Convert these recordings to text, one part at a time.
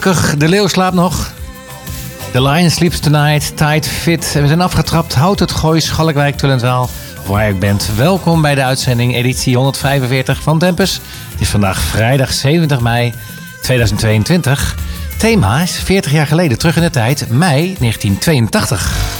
Gelukkig, de leeuw slaapt nog. The Lion Sleeps Tonight, Tight Fit. We zijn afgetrapt. Houd het Gooi, Schalkwijk, Tullenzaal. Waar je bent, welkom bij de uitzending editie 145 van Tempus. Het is vandaag vrijdag 70 mei 2022. Thema is 40 jaar geleden, terug in de tijd, mei 1982.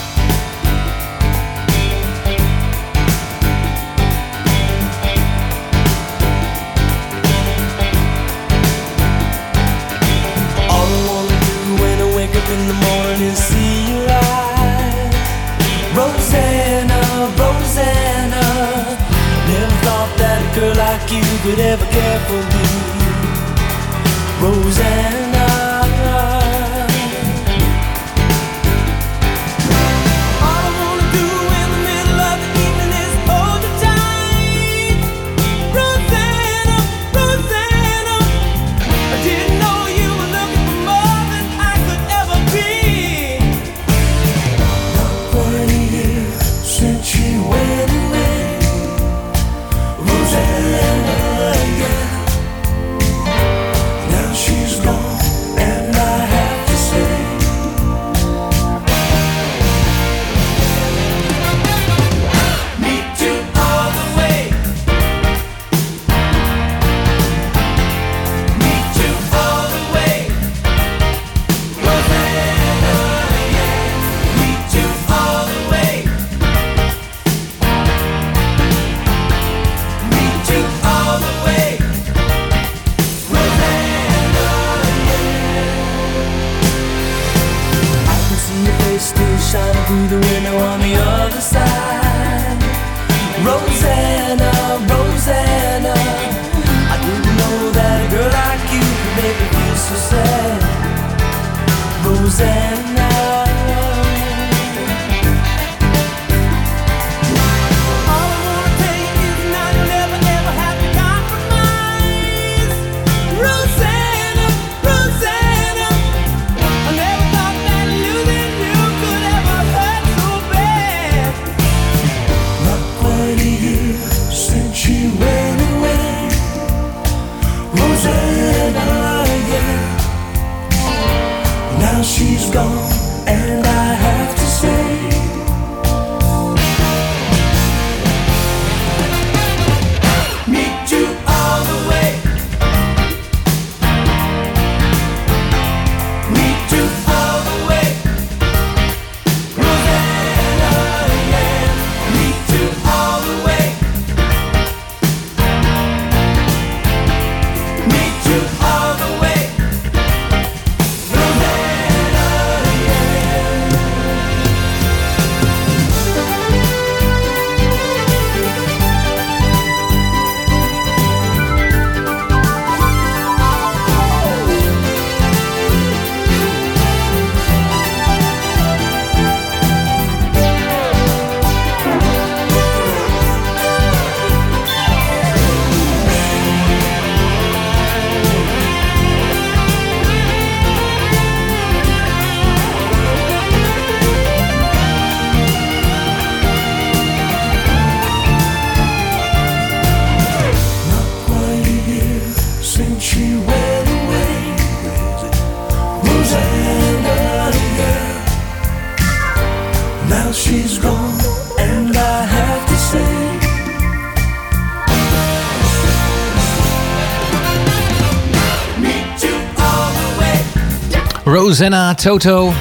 Rosanna Toto.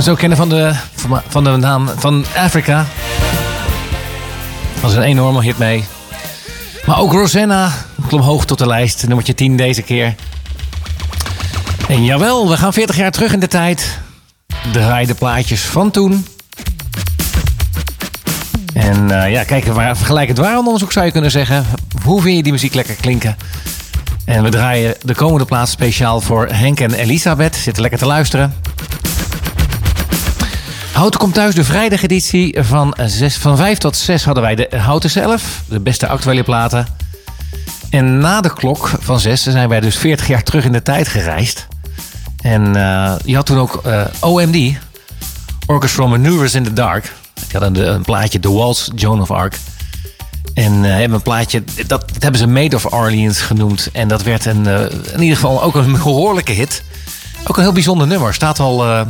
Zo kennen van de, van de naam van Afrika. Is een enorme hit mee. Maar ook Rosanna klom hoog tot de lijst. Nummertje 10 deze keer. En jawel, we gaan 40 jaar terug in de tijd. Draai de plaatjes van toen. En eh, ja, kijk, waar, vergelijk het waaronderzoek zou je kunnen zeggen. Hoe vind je die muziek lekker klinken? En we draaien de komende plaats speciaal voor Henk en Elisabeth. Zitten lekker te luisteren. Houten komt thuis, de vrijdageditie van, 6, van 5 tot 6 hadden wij de Houten zelf. De beste actuele platen. En na de klok van 6 zijn wij dus 40 jaar terug in de tijd gereisd. En eh, je had toen ook eh, OMD, Orchestra Maneuvers in the Dark. Die hadden een, een plaatje The Waltz, Joan of Arc. En eh, hebben een plaatje, dat, hebben ze Made of Orleans genoemd. En dat werd een, eh, in ieder geval ook een behoorlijke hit. Ook een heel bijzonder nummer. Staat al eh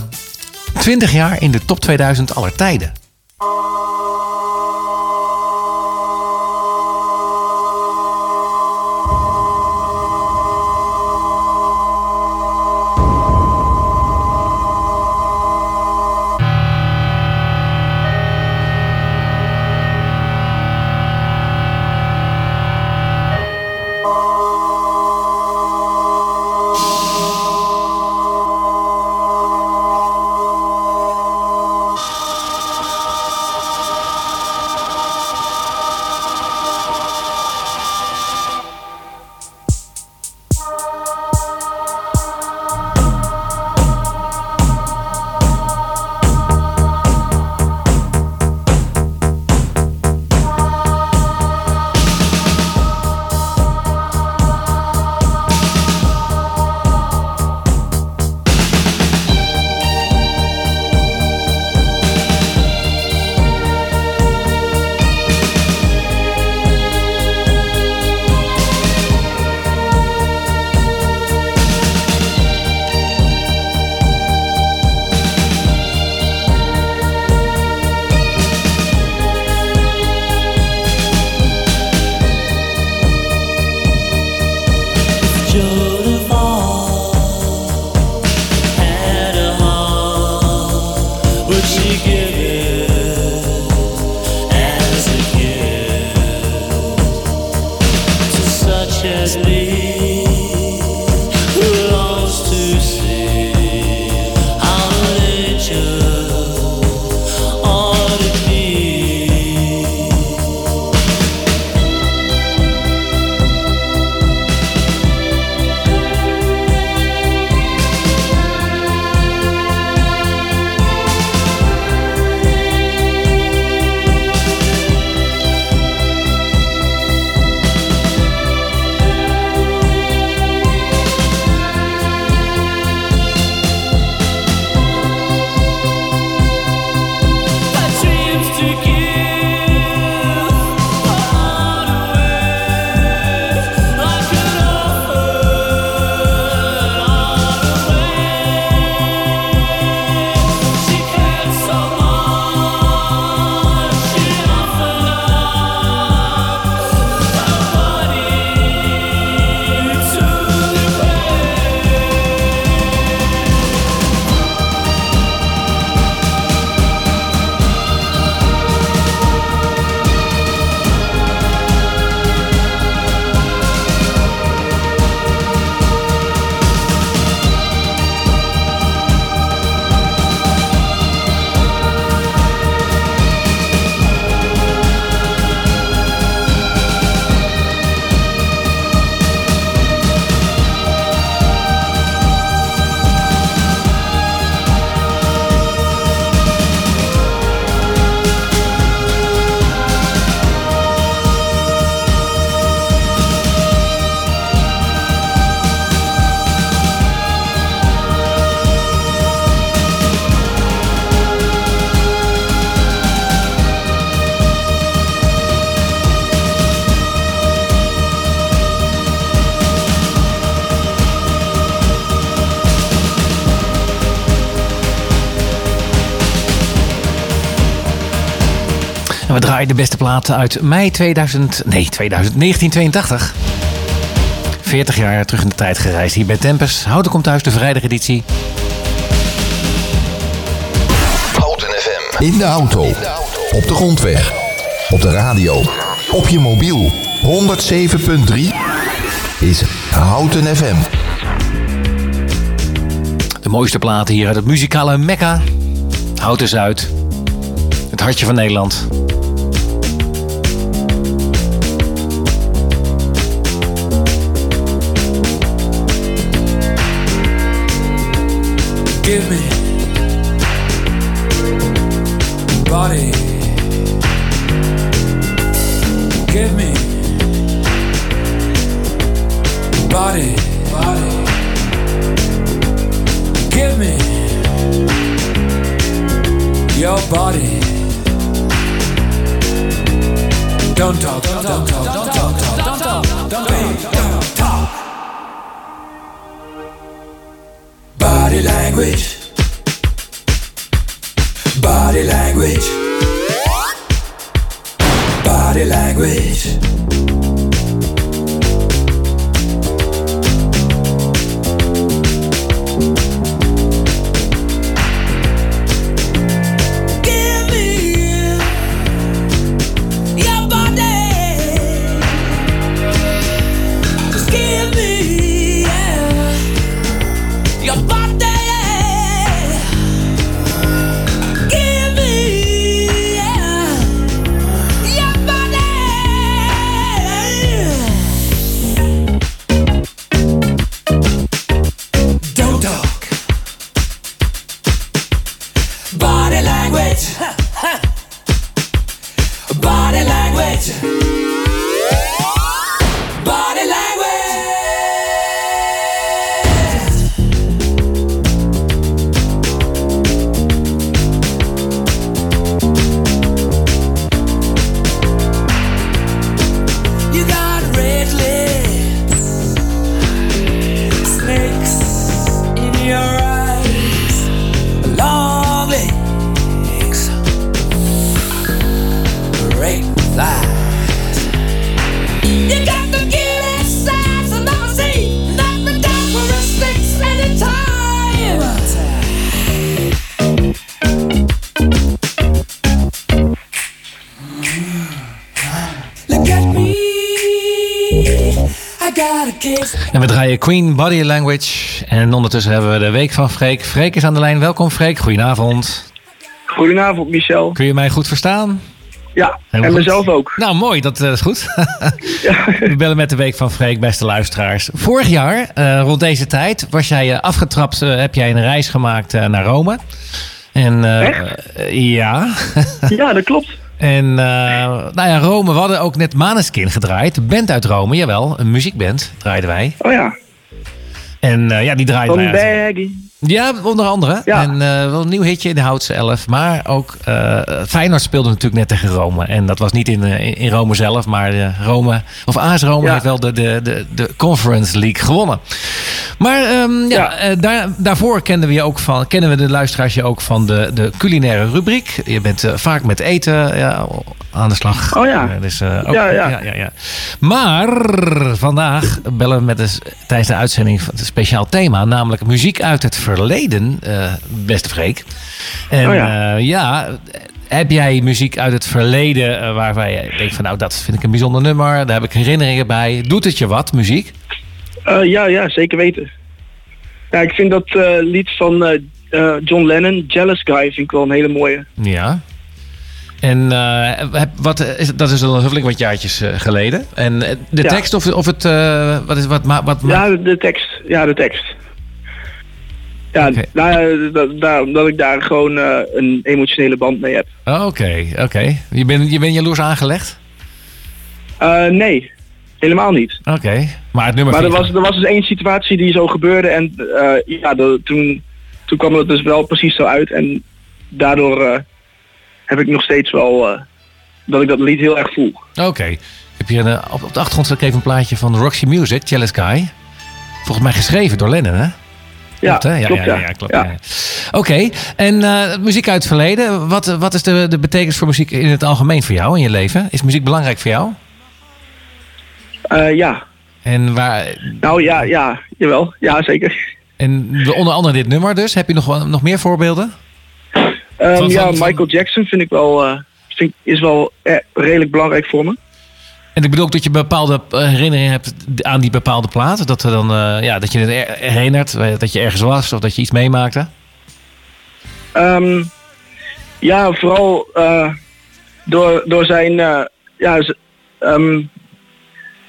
20 jaar in de top 2000 aller tijden. De beste platen uit mei 2000, nee 2000, 1982. 40 jaar terug in de tijd gereisd hier bij Tempus. Houten komt thuis, de vrijdageditie. Houten FM. In de auto, op de grondweg, op de radio, op je mobiel. 107.3 is Houten FM. De mooiste platen hier uit het muzikale Mekka. Houten Zuid. Het hartje van Nederland. Give me body. Give me body. Body. Give me your body. Don't talk, don't talk, don't talk, don't talk, don't talk, don't talk. Body language. Body language. Body language. En we draaien Queen Body Language. En ondertussen hebben we de week van Freek. Freek is aan de lijn. Welkom Freek. Goedenavond. Goedenavond, Michel. Kun je mij goed verstaan? Ja, en goed. mezelf ook. Nou, mooi. Dat eh, is goed. Ja. We bellen met de week van Freek, beste luisteraars. Vorig jaar, eh, rond deze tijd, was jij eh, afgetrapt. heb jij een reis gemaakt naar Rome. En, Echt? eh, ja. ja, dat klopt. En eh, nou ja, Rome, we hadden ook net Maneskin gedraaid. Band uit Rome, jawel. Een muziekband draaiden wij. Oh ja, En eh, ja, die Baggy. Ja, onder andere. Ja. En eh, wel een nieuw hitje in de Houtse Elf. Maar ook eh Feyenoord speelde natuurlijk net tegen Rome. En dat was niet in, in Rome zelf. Maar eh, Rome, of AS Rome Ja. heeft wel de, de, de, de Conference League gewonnen. Maar ehm, ja, Ja. eh, daar, daarvoor kenden we, je ook van, kennen we de luisteraars je ook van de, de culinaire rubriek. Je bent eh, vaak met eten ja, aan de slag. Oh ja. Eh, dus, eh, ook, Ja, ja. ja. Maar vandaag bellen we met een, tijdens de uitzending van een speciaal thema, namelijk muziek uit het verleden, eh, beste Freek. En Oh ja. ja. ja, heb jij muziek uit het verleden waarvan je denkt van nou dat vind ik een bijzonder nummer, daar heb ik herinneringen bij. Doet het je wat, muziek? Ja, ja, zeker weten. Ja, ik vind dat lied van John Lennon, Jealous Guy, vind ik wel een hele mooie. Ja. En eh, wat, is, dat is al een flink wat jaartjes eh, geleden. En eh, de Ja. tekst of, of het, eh, wat is wat, wat, ma- Ja, de tekst. Ja, de tekst. Ja, nou, dat, omdat ik daar gewoon eh, een emotionele band mee heb. Oh, Oké, oké. Je bent je bent jaloers aangelegd? Eh, nee, helemaal niet. Oké. Maar het nummer Maar er was, er was dus één situatie die zo gebeurde en eh, ja, de- toen, toen kwam het dus wel precies zo uit en daardoor eh, heb ik nog steeds wel eh, dat ik dat lied heel erg voel. Oké. Heb je een, eh, op, op de achtergrond staat even een plaatje van Roxy Music, Jealous Guy. Volgens mij geschreven door Lennon, hè? Ja, hè? klopt, ja. ja. ja, klopt. Ja. ja. Oké, en eh, muziek uit het verleden. Wat, wat is de, de betekenis voor muziek in het algemeen voor jou in je leven? Is muziek belangrijk voor jou? Ja, En, waar, nou ja, ja, jawel, ja zeker. en onder andere dit nummer dus. Heb je nog, nog meer voorbeelden? Ehm, Van- ja, van- van- Michael Jackson vind ik wel, eh, vind, is wel eh, redelijk belangrijk voor me. En ik bedoel ook dat je bepaalde eh, herinneringen hebt aan die bepaalde plaat. Dat, er dan, eh, ja, dat je het her- herinnert, dat je ergens was of dat je iets meemaakte. Ehm, ja, vooral door, door zijn, ja, ehm,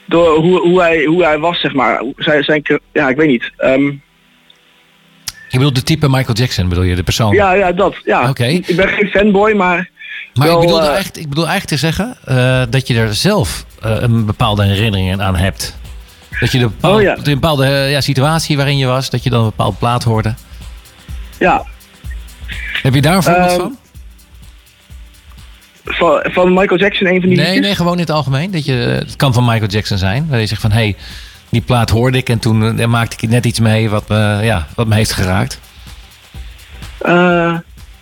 door hoe, hoe, hij, hoe hij was, zeg maar. Zijn, zijn, ja, ik weet niet. Je bedoelt de type Michael Jackson, bedoel je, de persoon? ja, ja, dat. Ja. Oké. Ik ben geen fanboy, maar Maar wel, ik, bedoel eh, echt, ik bedoel eigenlijk te zeggen eh, dat je er zelf eh, een bepaalde herinnering aan hebt. Dat je de bepaalde, Oh, ja. de bepaalde ja, situatie waarin je was, dat je dan een bepaalde plaat hoorde. ja. Heb je daar een voorbeeld Ehm, van? van, van Michael Jackson, een van die Nee, liedjes? nee, gewoon in het algemeen. Dat je, het kan van Michael Jackson zijn. Waar je zegt van, hé, hey, die plaat hoorde ik en toen eh, maakte ik net iets mee wat me, ja, wat me heeft geraakt. Eh,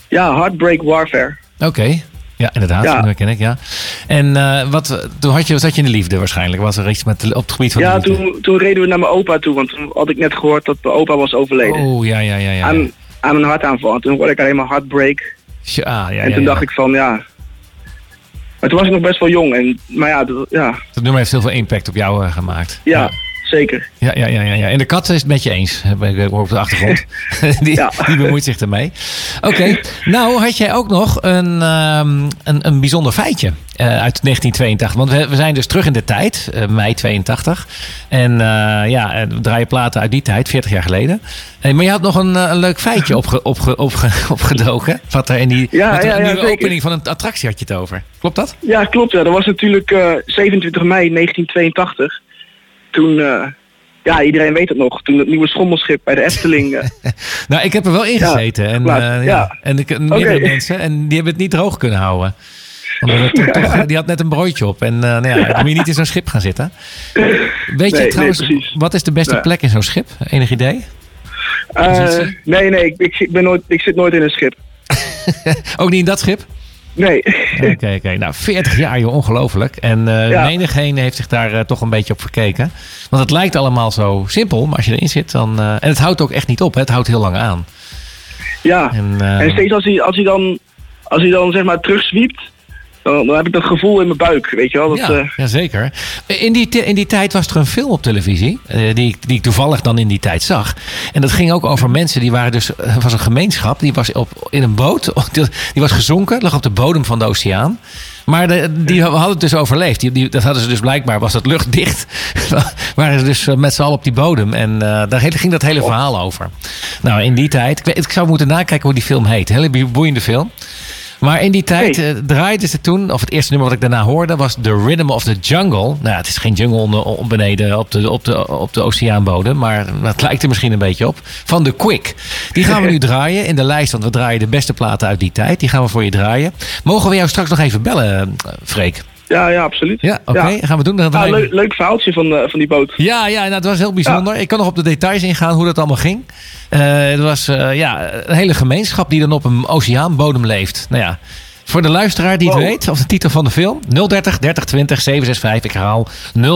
ja, Heartbreak Warfare. Oké. Ja, inderdaad. Ja. Dat ken ik, ja. En eh, wat, toen had je, zat je in de liefde waarschijnlijk. Was er iets met, op het gebied van Ja, toen, toen reden we naar mijn opa toe, want toen had ik net gehoord dat mijn opa was overleden. Oh, ja, ja, ja. ja. Aan, aan een hartaanval. En toen hoorde ik alleen maar Heartbreak. Ja, ja, en toen ja, dacht ik van, ja... Maar toen was ik nog best wel jong. En, maar ja, dat- ja, Dat nummer heeft heel veel impact op jou gemaakt. ja, zeker. Ja, ja, ja, ja. En de kat is het met je eens. Ik op de achtergrond. die, Ja. die bemoeit zich ermee. Oké. Nou, had jij ook nog een, ehm, een, een bijzonder feitje eh, uit 1982. Want we, we zijn dus terug in de tijd, eh, mei 82. En eh, ja, we draaien platen uit die tijd, 40 jaar geleden. Maar je had nog een, een leuk feitje opge, opge, opge, opgedoken. Wat er in die Ja, ja, ja, nieuwe opening van een attractie had je het over. Klopt dat? Ja, klopt. Ja. Dat was natuurlijk eh, 27 mei 1982. Toen, eh, ja, iedereen weet het nog. Toen het nieuwe schommelschip bij de Efteling... eh, Nou, ik heb er wel in Ja, gezeten. en, eh, ja. ja. en ik, meerdere mensen. En die hebben het niet droog kunnen houden. Toch- die had net een broodje op. En eh, nou ja, dan moet je niet in zo'n schip gaan zitten. Weet je trouwens, wat is de beste Ja. plek in zo'n schip? Enig idee? nee, nee, ik, ik, ik ben nooit, ik zit nooit in een schip. Ook niet in dat schip? Nee. Oké, oké. Nou, 40 jaar, joh, ongelooflijk. En eh Ja. menigeen heeft zich daar eh, toch een beetje op verkeken. Want het lijkt allemaal zo simpel, maar als je erin zit, dan... eh, en het houdt ook echt niet op, hè? het houdt heel lang aan. ja. En, En steeds als hij, als hij dan, als hij dan zeg maar terugswiept, dan, dan heb ik dat gevoel in mijn buik, weet je wel. Dat, ja, eh, ja, zeker. In die, in die tijd was er een film op televisie, eh, die, ik- die ik toevallig dan in die tijd zag. En dat ging ook over mensen, die waren dus, er was een gemeenschap, die was op, in een boot, die, was gezonken, lag op de bodem van de oceaan. Maar de, die hadden het dus overleefd. Die, die, dat hadden ze dus blijkbaar, was dat luchtdicht. waren ze dus eh, met z'n allen op die bodem. En eh, daar ging dat hele verhaal over. Nou, in die tijd, ik, ik zou moeten nakijken hoe die film heet. Een hele boeiende film. Maar in die tijd Hey. eh, draaide ze toen, of het eerste nummer wat ik daarna hoorde, was The Rhythm of the Jungle. Nou, ja, het is geen jungle onder, beneden op de, op, de, op de oceaanbodem, maar het lijkt er misschien een beetje op. Van The Quick. Die gaan we nu draaien in de lijst, want we draaien de beste platen uit die tijd. Die gaan we voor je draaien. Mogen we jou straks nog even bellen, eh, Freek? Ja, ja, absoluut. Ja, oké. Gaan we doen. Dan Ah, draaien we- leuk, leuk verhaaltje van, eh, van die boot. ja, ja, nou, het was heel bijzonder. Ik kan nog op de details ingaan hoe dat allemaal ging. Eh het was eh, ja, een hele gemeenschap die dan op een oceaanbodem leeft. Nou ja, voor de luisteraar die het Wow. weet, of de titel van de film, 030 30 20 765. Ik herhaal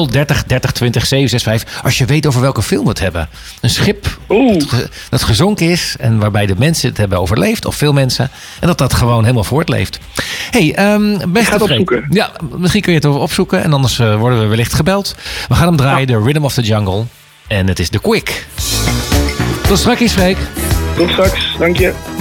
030 30 20 765. Als je weet over welke film we het hebben. Een schip dat dat gezonken is en waarbij de mensen het hebben overleefd, of veel mensen, en dat dat gewoon helemaal voortleeft. hey, ehm beste opzoeken. Ja, misschien kun je het over opzoeken en anders eh, worden we wellicht gebeld. We gaan hem draaien, de Rhythm of the Jungle. En het is The Quick. Tot straks, Freek. Tot straks, dank je.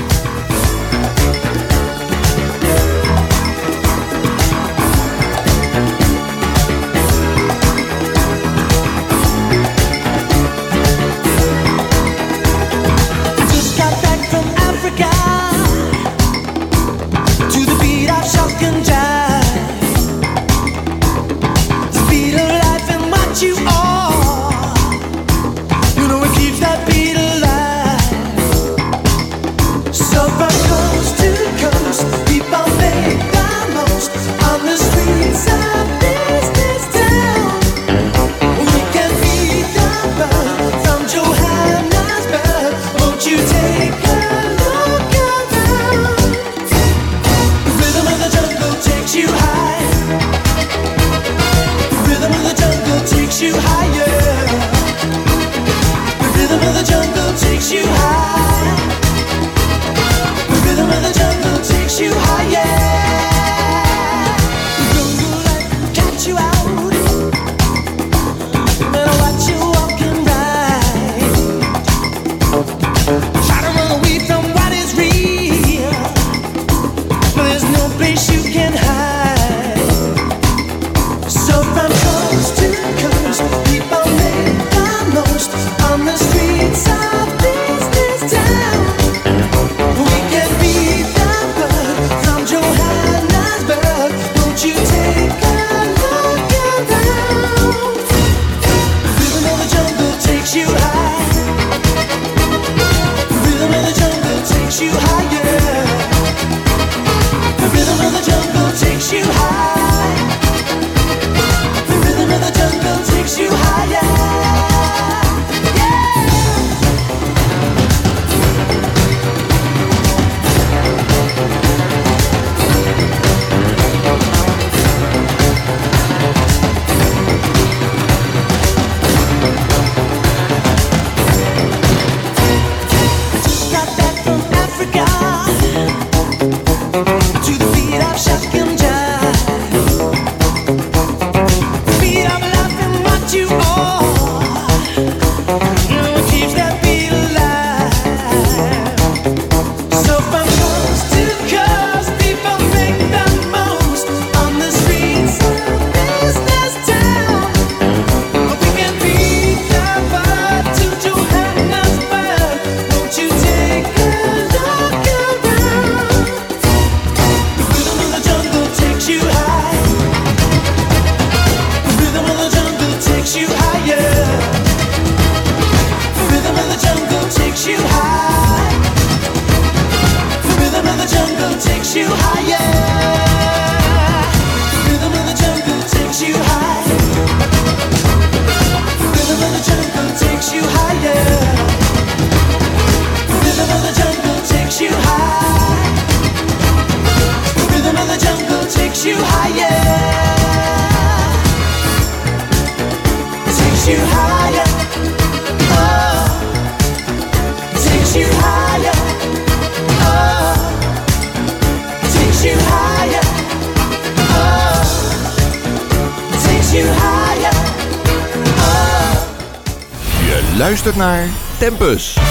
Naar Tempus.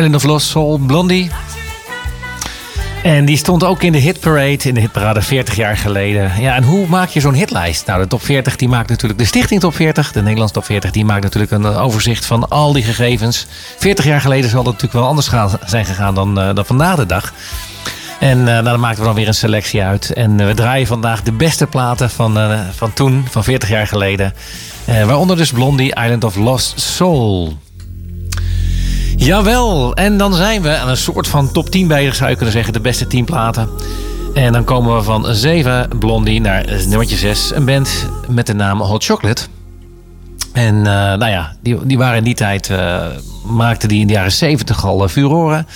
Island of Lost Soul, Blondie. En die stond ook in de hitparade, in de hitparade 40 jaar geleden. Ja, en hoe maak je zo'n hitlijst? Nou, de top 40 die maakt natuurlijk de Stichting Top 40. De Nederlandse Top 40 die maakt natuurlijk een overzicht van al die gegevens. 40 jaar geleden zal dat natuurlijk wel anders gaan, zijn gegaan dan, eh, dan vandaag de dag. En eh, nou, dan maken we dan weer een selectie uit. En eh, we draaien vandaag de beste platen van, eh, van toen, van 40 jaar geleden. Eh, waaronder dus Blondie, Island of Lost Soul. Jawel, en dan zijn we aan een soort van top 10 bezig, zou je kunnen zeggen. De beste 10 platen. En dan komen we van 7 Blondie naar eh, nummertje 6. Een band met de naam Hot Chocolate. En eh, nou ja, die, die waren in die tijd, eh maakten die in de jaren 70 al uh, furoren.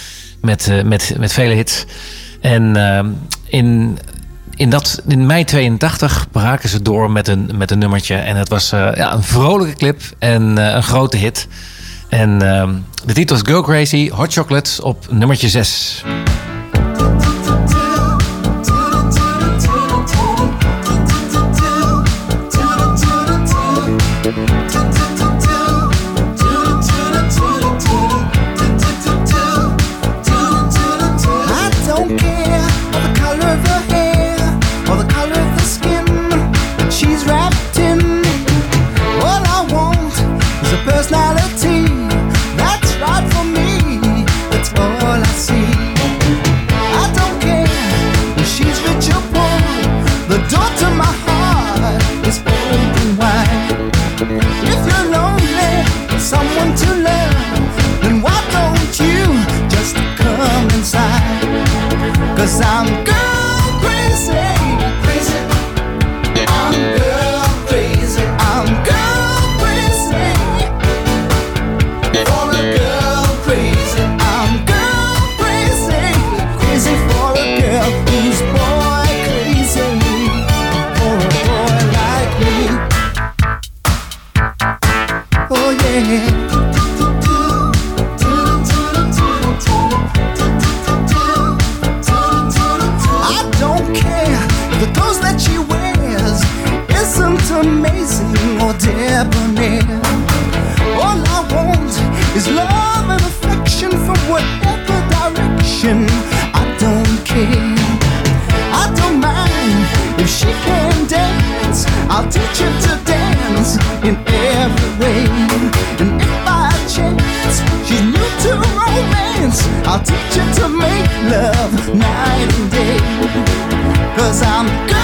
Met, eh, met, met vele hits. En eh, in, in, dat, in mei 82 braken ze door met een, met een nummertje. En het was eh, ja, een vrolijke clip en eh, een grote hit. En ehm, de titel is Go Crazy, Hot Chocolate op nummertje 6. Cause I'm good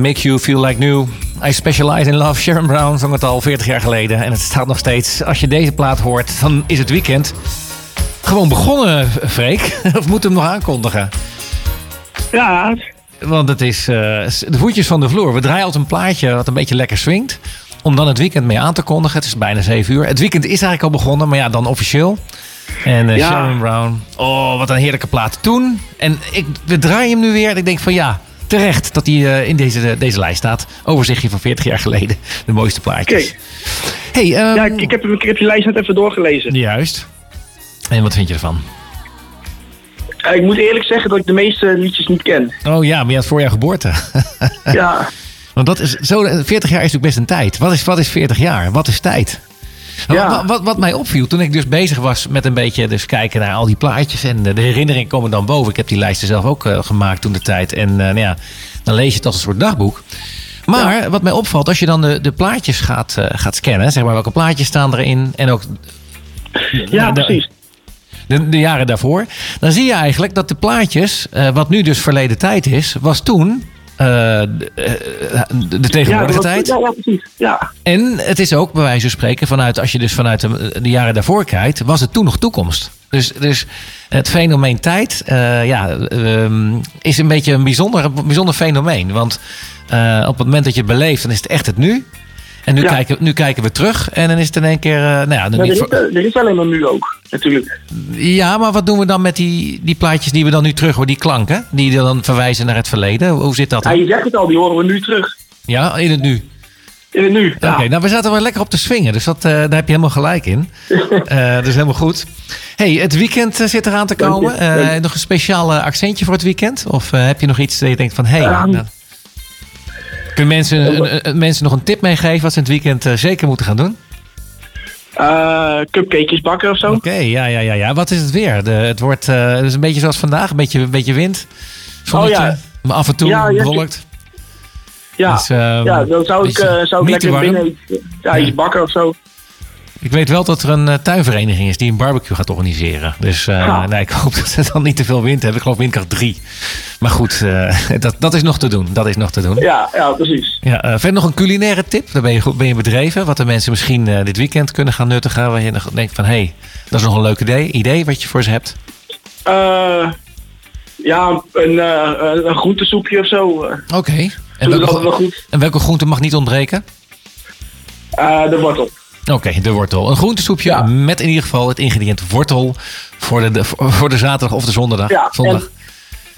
Make You Feel Like New. I Specialize in Love, Sharon Brown zong het al 40 jaar geleden. En het staat nog steeds. Als je deze plaat hoort, dan is het weekend. Gewoon begonnen, Freek. Of moet hem nog aankondigen? Ja. Want het is eh, de voetjes van de vloer. We draaien altijd een plaatje wat een beetje lekker swingt. Om dan het weekend mee aan te kondigen. Het is bijna 7 uur. Het weekend is eigenlijk al begonnen, maar ja, dan officieel. En. Eh, Sharon Brown. Oh, wat een heerlijke plaat toen. En ik, we draaien hem nu weer. En ik denk van ja, terecht dat hij eh, in deze, deze lijst staat. Overzichtje van 40 jaar geleden. De mooiste plaatjes. Hey, ehm, ja ik, heb, ik heb je lijst net even doorgelezen. Juist. En wat vind je ervan? Eh, ik moet eerlijk zeggen dat ik de meeste liedjes niet ken. Oh ja, maar je had voor jouw geboorte. ja, Want dat is zo, 40 jaar is natuurlijk best een tijd. Wat is, wat is 40 jaar? Wat is tijd? Ja. Wat, wat, wat mij opviel toen ik dus bezig was met een beetje dus kijken naar al die plaatjes. En de, de herinneringen komen dan boven. Ik heb die lijsten zelf ook eh, gemaakt toen de tijd. En eh, nou ja, dan lees je het als een soort dagboek. Maar wat mij opvalt, als je dan de, de plaatjes gaat, eh, gaat scannen. Zeg maar welke plaatjes staan erin. En ook ja de- precies. de, de jaren daarvoor. Dan zie je eigenlijk dat de plaatjes, eh, wat nu dus verleden tijd is, was toen eh, de, eh, de tegenwoordige dat- tijd. Ja, ja, precies. Ja, En het is ook bij wijze van spreken, vanuit, als je dus vanuit de, de jaren daarvoor kijkt, was het toen nog toekomst. Dus, dus het fenomeen tijd eh, ja, ehm, is een beetje een bijzonder, bijzonder fenomeen. Want eh, op het moment dat je het beleeft, dan is het echt het nu. En nu, Ja. kijken, nu kijken we terug en dan is het in één keer... eh, nou ja, er, is, er is alleen maar nu ook, natuurlijk. ja, maar wat doen we dan met die, die plaatjes die we dan nu terug horen, die klanken, die dan verwijzen naar het verleden? Hoe zit dat? Ja, je zegt het al, die horen we nu terug. Ja, in het nu. In het nu. Ja. Oké, nou we zaten wel lekker op te swingen, dus dat, eh, daar heb je helemaal gelijk in. Eh dat is helemaal goed. hey, het weekend zit eraan te komen. Nog een speciaal accentje voor het weekend? Of heb je nog iets dat je denkt van, hé... Hey, Ehm. Nou, kunnen mensen, een- een- mensen nog een tip meegeven wat ze in het weekend eh, zeker moeten gaan doen? Eh, cupcakejes bakken of zo. Oké, ja, ja, ja, ja. Wat is het weer? De, het wordt het is een beetje zoals vandaag, een beetje, een beetje wind. Zonnetje, Oh ja. maar af en toe Ja, ja, bewolkt. Ja, Dus, ehm, ja dan zou ik, zou ik lekker binnen iets, ja, iets bakken of zo. Ik weet wel dat er een eh, tuinvereniging is die een barbecue gaat organiseren. Dus eh, Ja. nee, ik hoop dat ze dan niet te veel wind hebben. Ik geloof windkracht 3. Maar goed, eh, dat, dat is nog te doen. Dat is nog te doen. Ja, ja precies. Ja, eh, verder nog een culinaire tip. Daar ben je, goed- ben je bedreven. Wat de mensen misschien dit weekend kunnen gaan nuttigen. Waar je nog denkt van, hé, hey, dat is nog een leuk idee, idee wat je voor ze hebt. Ja, een, een- groentesoepje of zo. Oké. En, Doe dat welke, wel goed. en welke groente mag niet ontbreken? De wortel. Oké, de wortel. Een groentesoepje Ja. met in ieder geval het ingrediënt wortel voor de, de- voor de zaterdag of de zondag. Ja, zondag.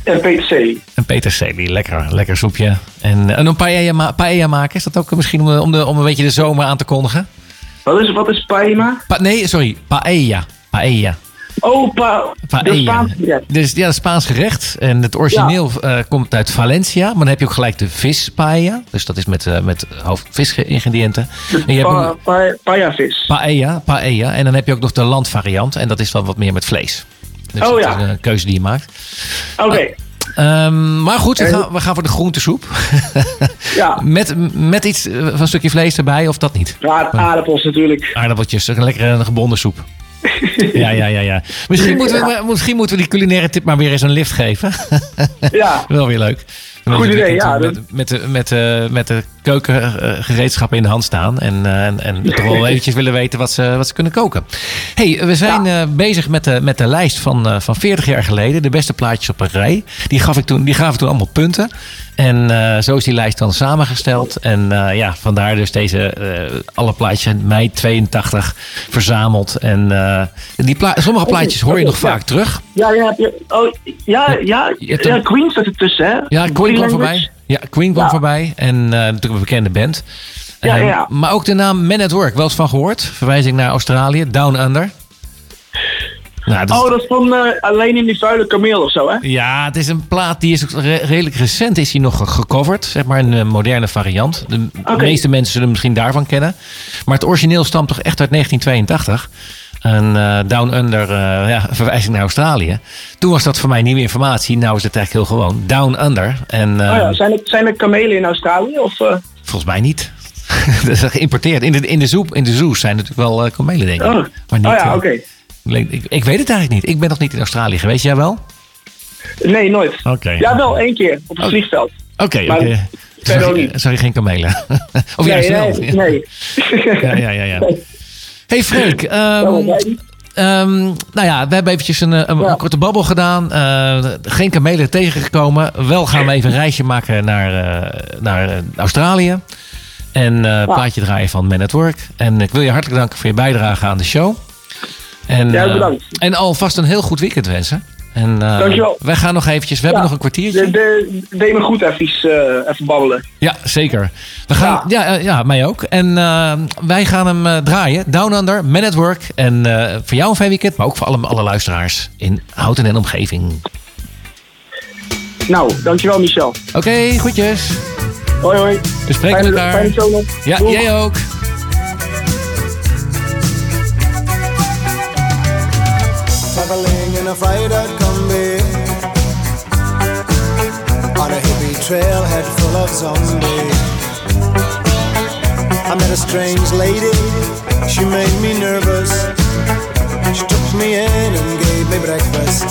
En peterselie. Een peterselie, lekker, lekker soepje. En, eh, en een paella, ma- paella maken, is dat ook misschien om, de- om, de, om een beetje de zomer aan te kondigen? Wat is, wat is paella? Pa- nee, sorry, paella. Paella. Pa, de Paella. Spaanse gerecht. Dus ja, Spaans gerecht. En het origineel eh, komt uit Valencia. Maar dan heb je ook gelijk de vis paella. Dus dat is met, eh met hoofdvisingrediënten. En je hebt Pa, ook pa, paella-vis. paella, paella. En dan heb je ook nog de landvariant. En dat is dan wat meer met vlees. Dus Oh, dat ja. is een keuze die je maakt. Oké, Ehm, maar goed, we gaan, we gaan voor de groentesoep. ja. met, met iets eh, van een stukje vlees erbij, of dat niet? Ja, aardappels natuurlijk. Aardappeltjes, een lekkere gebonden soep. Ja, ja, ja, ja. Misschien moeten, we, misschien moeten we die culinaire tip maar weer eens een lift geven. Ja, Wel weer leuk. Goed idee, ja. Met, met, de, met, de, met de keukengereedschappen in de hand staan. En, eh, en, en toch wel eventjes willen weten wat ze, wat ze kunnen koken. hey, we zijn eh, bezig met de, met de lijst van, eh, van 40 jaar geleden. De beste plaatjes op een rij. Die, gaf ik toen, die gaven toen allemaal punten. En zo is die lijst dan samengesteld. En ja, vandaar dus deze, alle plaatjes in mei 82 verzameld. En die pla- sommige plaatjes hoor je oké, nog ja. vaak terug. ja, ja, je, oh, ja, ja, ja, een- Queen staat ertussen, hè? Ja, Queen kwam voorbij. Ja, Queen kwam Ja. voorbij. En eh, natuurlijk een bekende band. Ja, Eh, ja. Maar ook de naam Man at Work, wel eens van gehoord. Verwijzing naar Australië, Down Under. Nou, dat is- Oh, dat is van eh, alleen in die vuile kameel of zo, hè? Ja, het is een plaat die is re- redelijk recent is die nog ge- gecoverd. Zeg maar een eh, moderne variant. De meeste mensen zullen hem misschien daarvan kennen. Maar het origineel stamt toch echt uit 1982. En eh, Down Under, eh, ja, verwijzing naar Australië. Toen was dat voor mij nieuwe informatie. Nou is het eigenlijk heel gewoon. Down Under. En, Oh ja, zijn, er, zijn er kamelen in Australië? Of, eh, Volgens mij niet. dat is geïmporteerd. In de, in de, zoep, in de zoos zijn natuurlijk wel kamelen, denk ik. oh. Maar niet, oh ja, oké. ik, ik, ik weet het eigenlijk niet. Ik ben nog niet in Australië geweest. Jij wel? Nee, nooit. Oké. Ja, wel één keer op het Oh. vliegveld. Oké, oké. je geen kamelen? of nee, juist wel? nee, nee. Ja, ja, ja. ja. Hey Freek, ehm, Oh, nee. ehm, nou ja, we hebben eventjes een, eh, een, een korte babbel gedaan. Eh, geen kamelen tegengekomen. Wel gaan we even een reisje maken naar, eh, naar Australië. En eh plaatje draaien van Man at Work. En ik wil je hartelijk danken voor je bijdrage aan de show. En, Ja, bedankt. en alvast een heel goed weekend wensen. En, eh, Dankjewel. Wij gaan nog eventjes, we hebben nog een kwartiertje. De, de, deed me goed even, eh, even babbelen. Ja, zeker. We gaan, ja. Ja, ja, mij ook. En eh, wij gaan hem eh, draaien. Down Under, Man at Work. En eh, voor jou een fijn weekend, maar ook voor alle, alle luisteraars in Houten en omgeving. Nou, dankjewel Michel. Oké, goedjes. Hoi hoi. We spreken Fijne- elkaar. fijne show nog. Ja, Doeg. jij ook. Traveling in a trailhead full of zombies. I met a strange lady, she made me nervous. She took me in and gave me breakfast.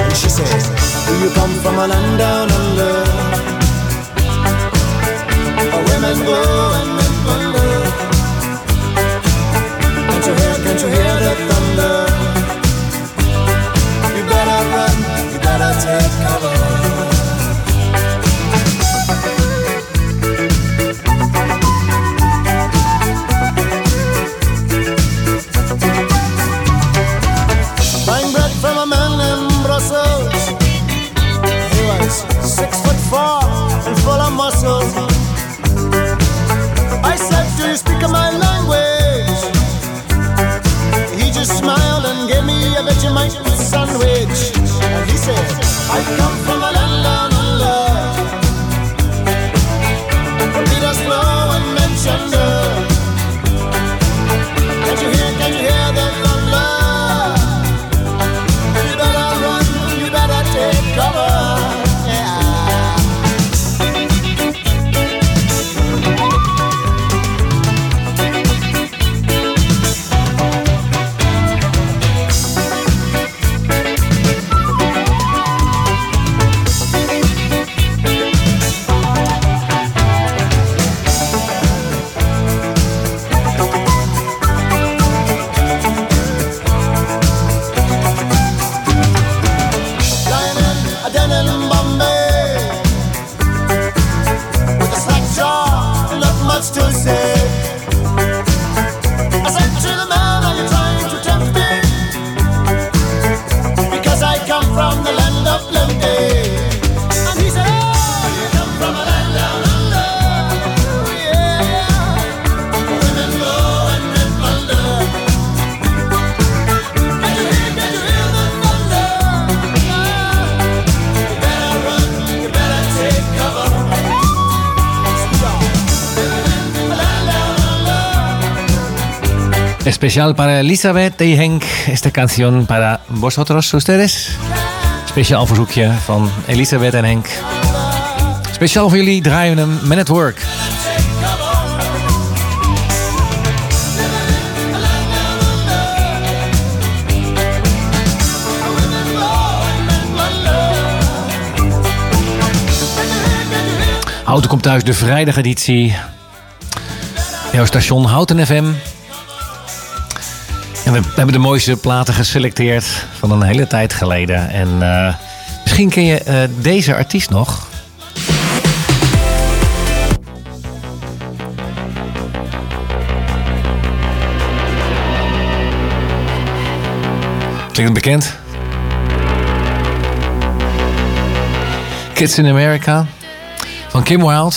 And she said, do you come from a land down under? Where women go and men wonder Can't you hear, can't you hear Especial para Elizabeth y Henk esta canción para vosotros, ustedes. Speciaal verzoekje van Elisabeth en Henk. Speciaal voor jullie draaien we hem Man at Work. Houten komt thuis, de vrijdageditie. Jouw station Houten FM. En we, hebben de mooiste platen geselecteerd van een hele tijd geleden. En eh, misschien ken je eh, deze artiest nog. Klinkt het bekend? Kids in America van Kim Wilde.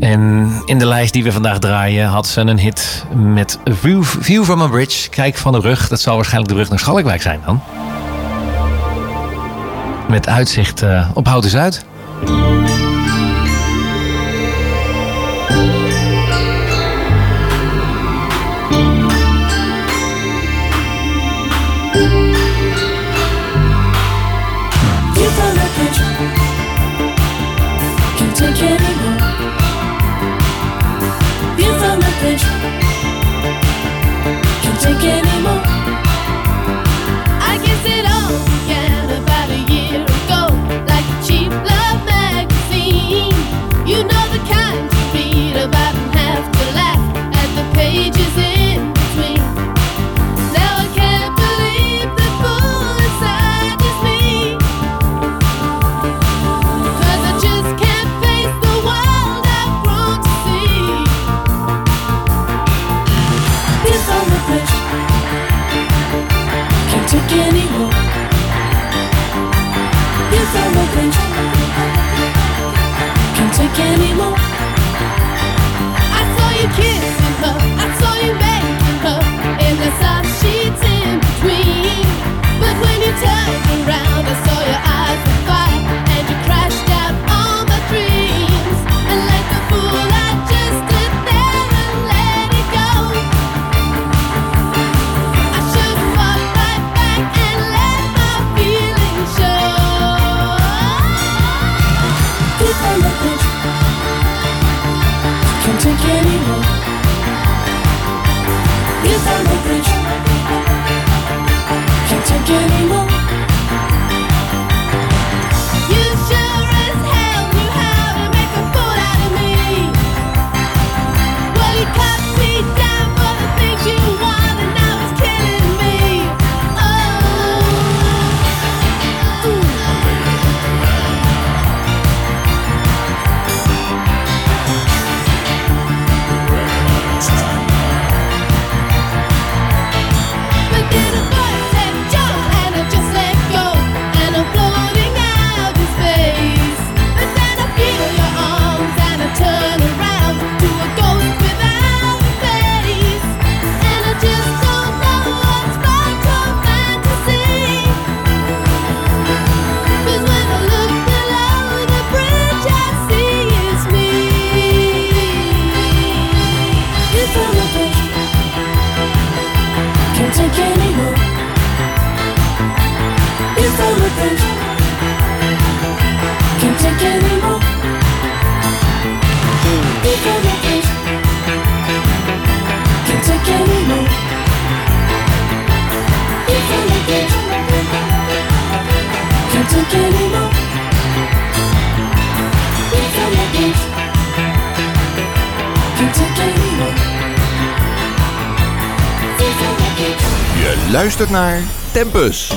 En in de lijst die we vandaag draaien had ze een hit met View, View from a Bridge. Kijk van de rug. Dat zal waarschijnlijk de rug naar Schalkwijk zijn dan. Met uitzicht eh, op Houten Zuid. Take. Take anymore. Naar Tempus.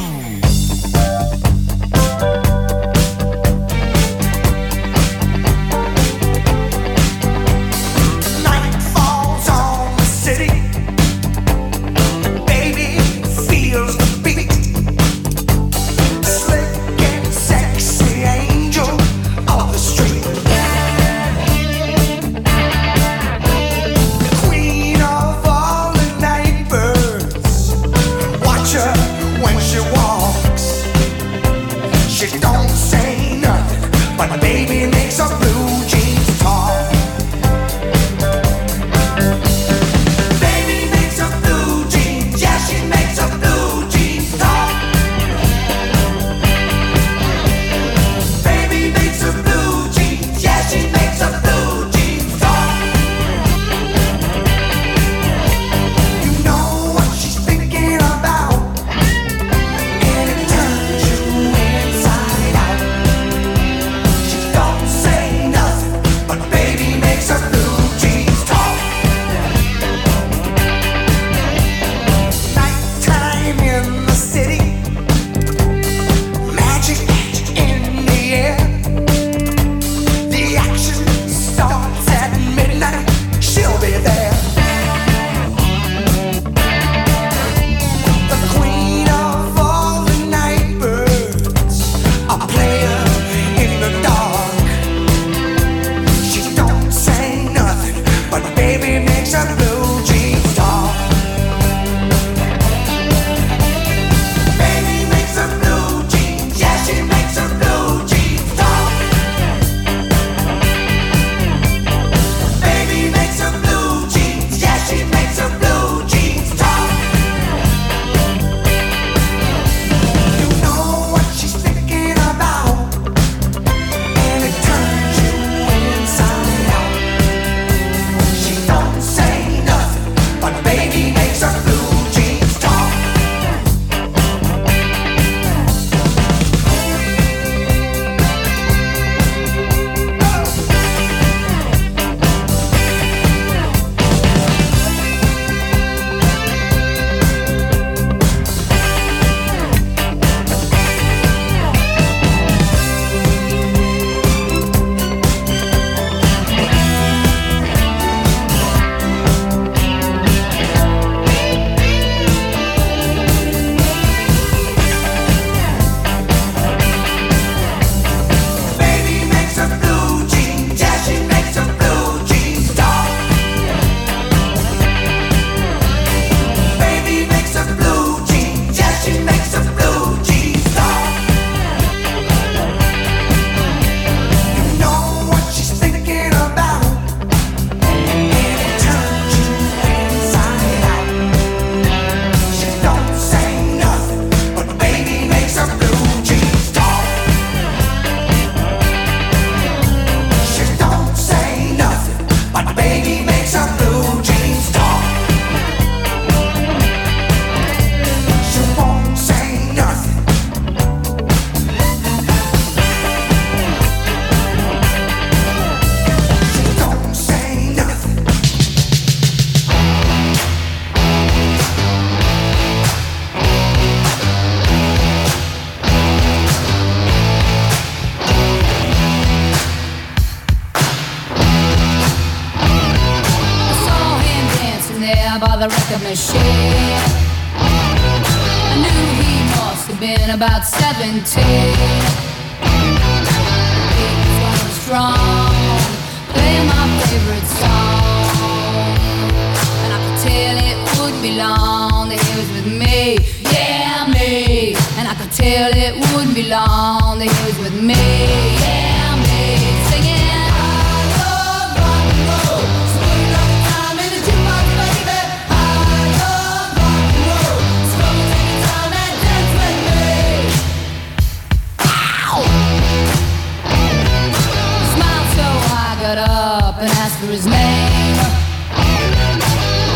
For his name.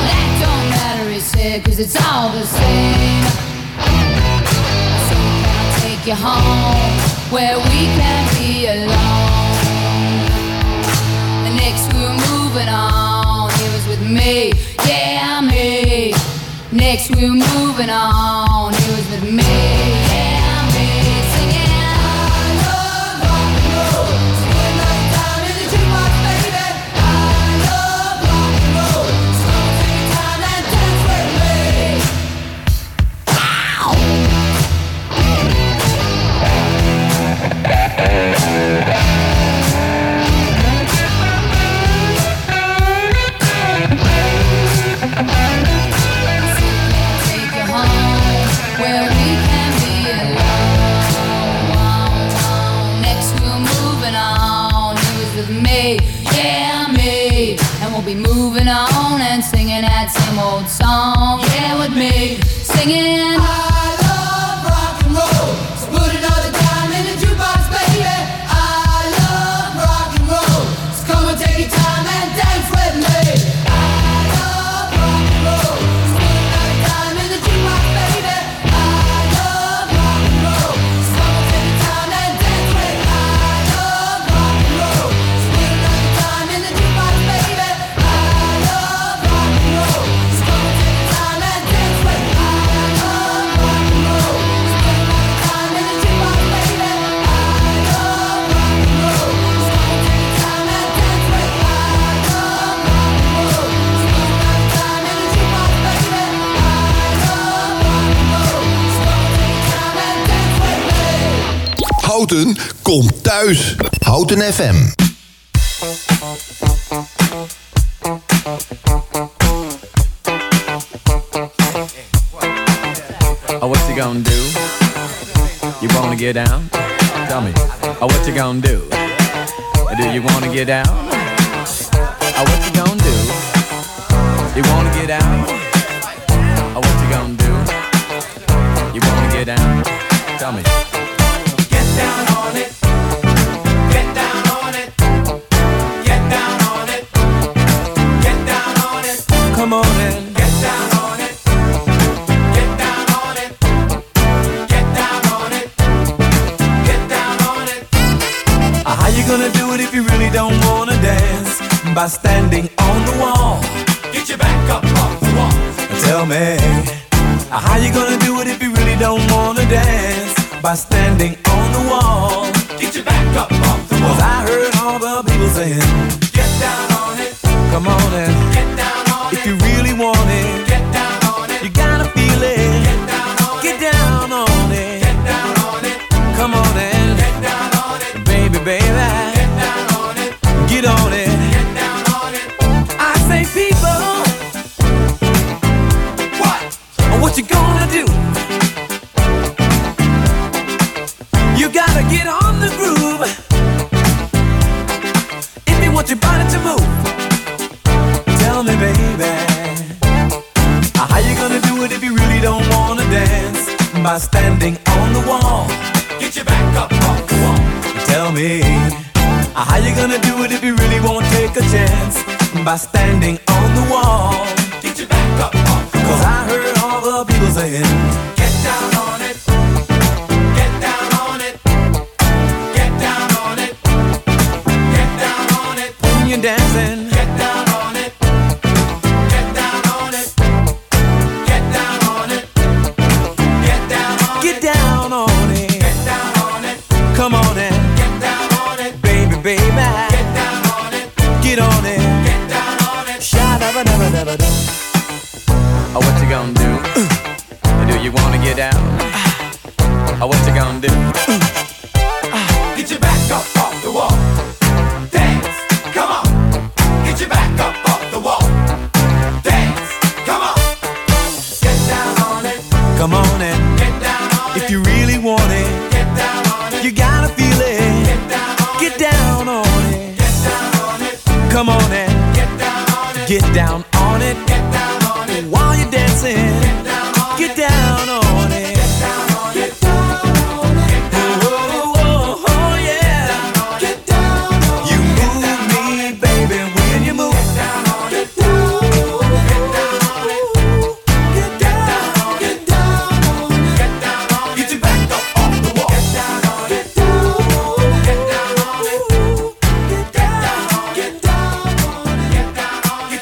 That don't matter, he said, cause it's all the same. So can I take you home where we can be alone? Next we were moving on, he was with me, yeah, me. Next we were moving on, he was with me, old song. It with me, singing. Houten komt thuis. Houten FM. Oh, what you gonna do? You wanna get down? Tell me. Oh, what you gonna do? Do you wanna get down? Oh, what you gonna do? You wanna get out? Oh, what you gonna do? You wanna get down? Tell me. Come on and Get down on it. Get down on it. Get down on it. Get down on it. Uh, How you gonna do it if you really don't wanna dance? By standing on the wall. Get your back up off the wall. Tell me, uh, how you gonna do it if you really don't wanna dance? By standing on the wall. Get your back up off the Cause. I heard all the people saying, Get down on it. come on and Get down wanted. By standing on the wall. Get your back up off the wall. Tell me, how you gonna do it if you really won't take a chance? By standing on the wall. Get your back up off the wall. Cause. I heard all the people saying, Get down on it. Get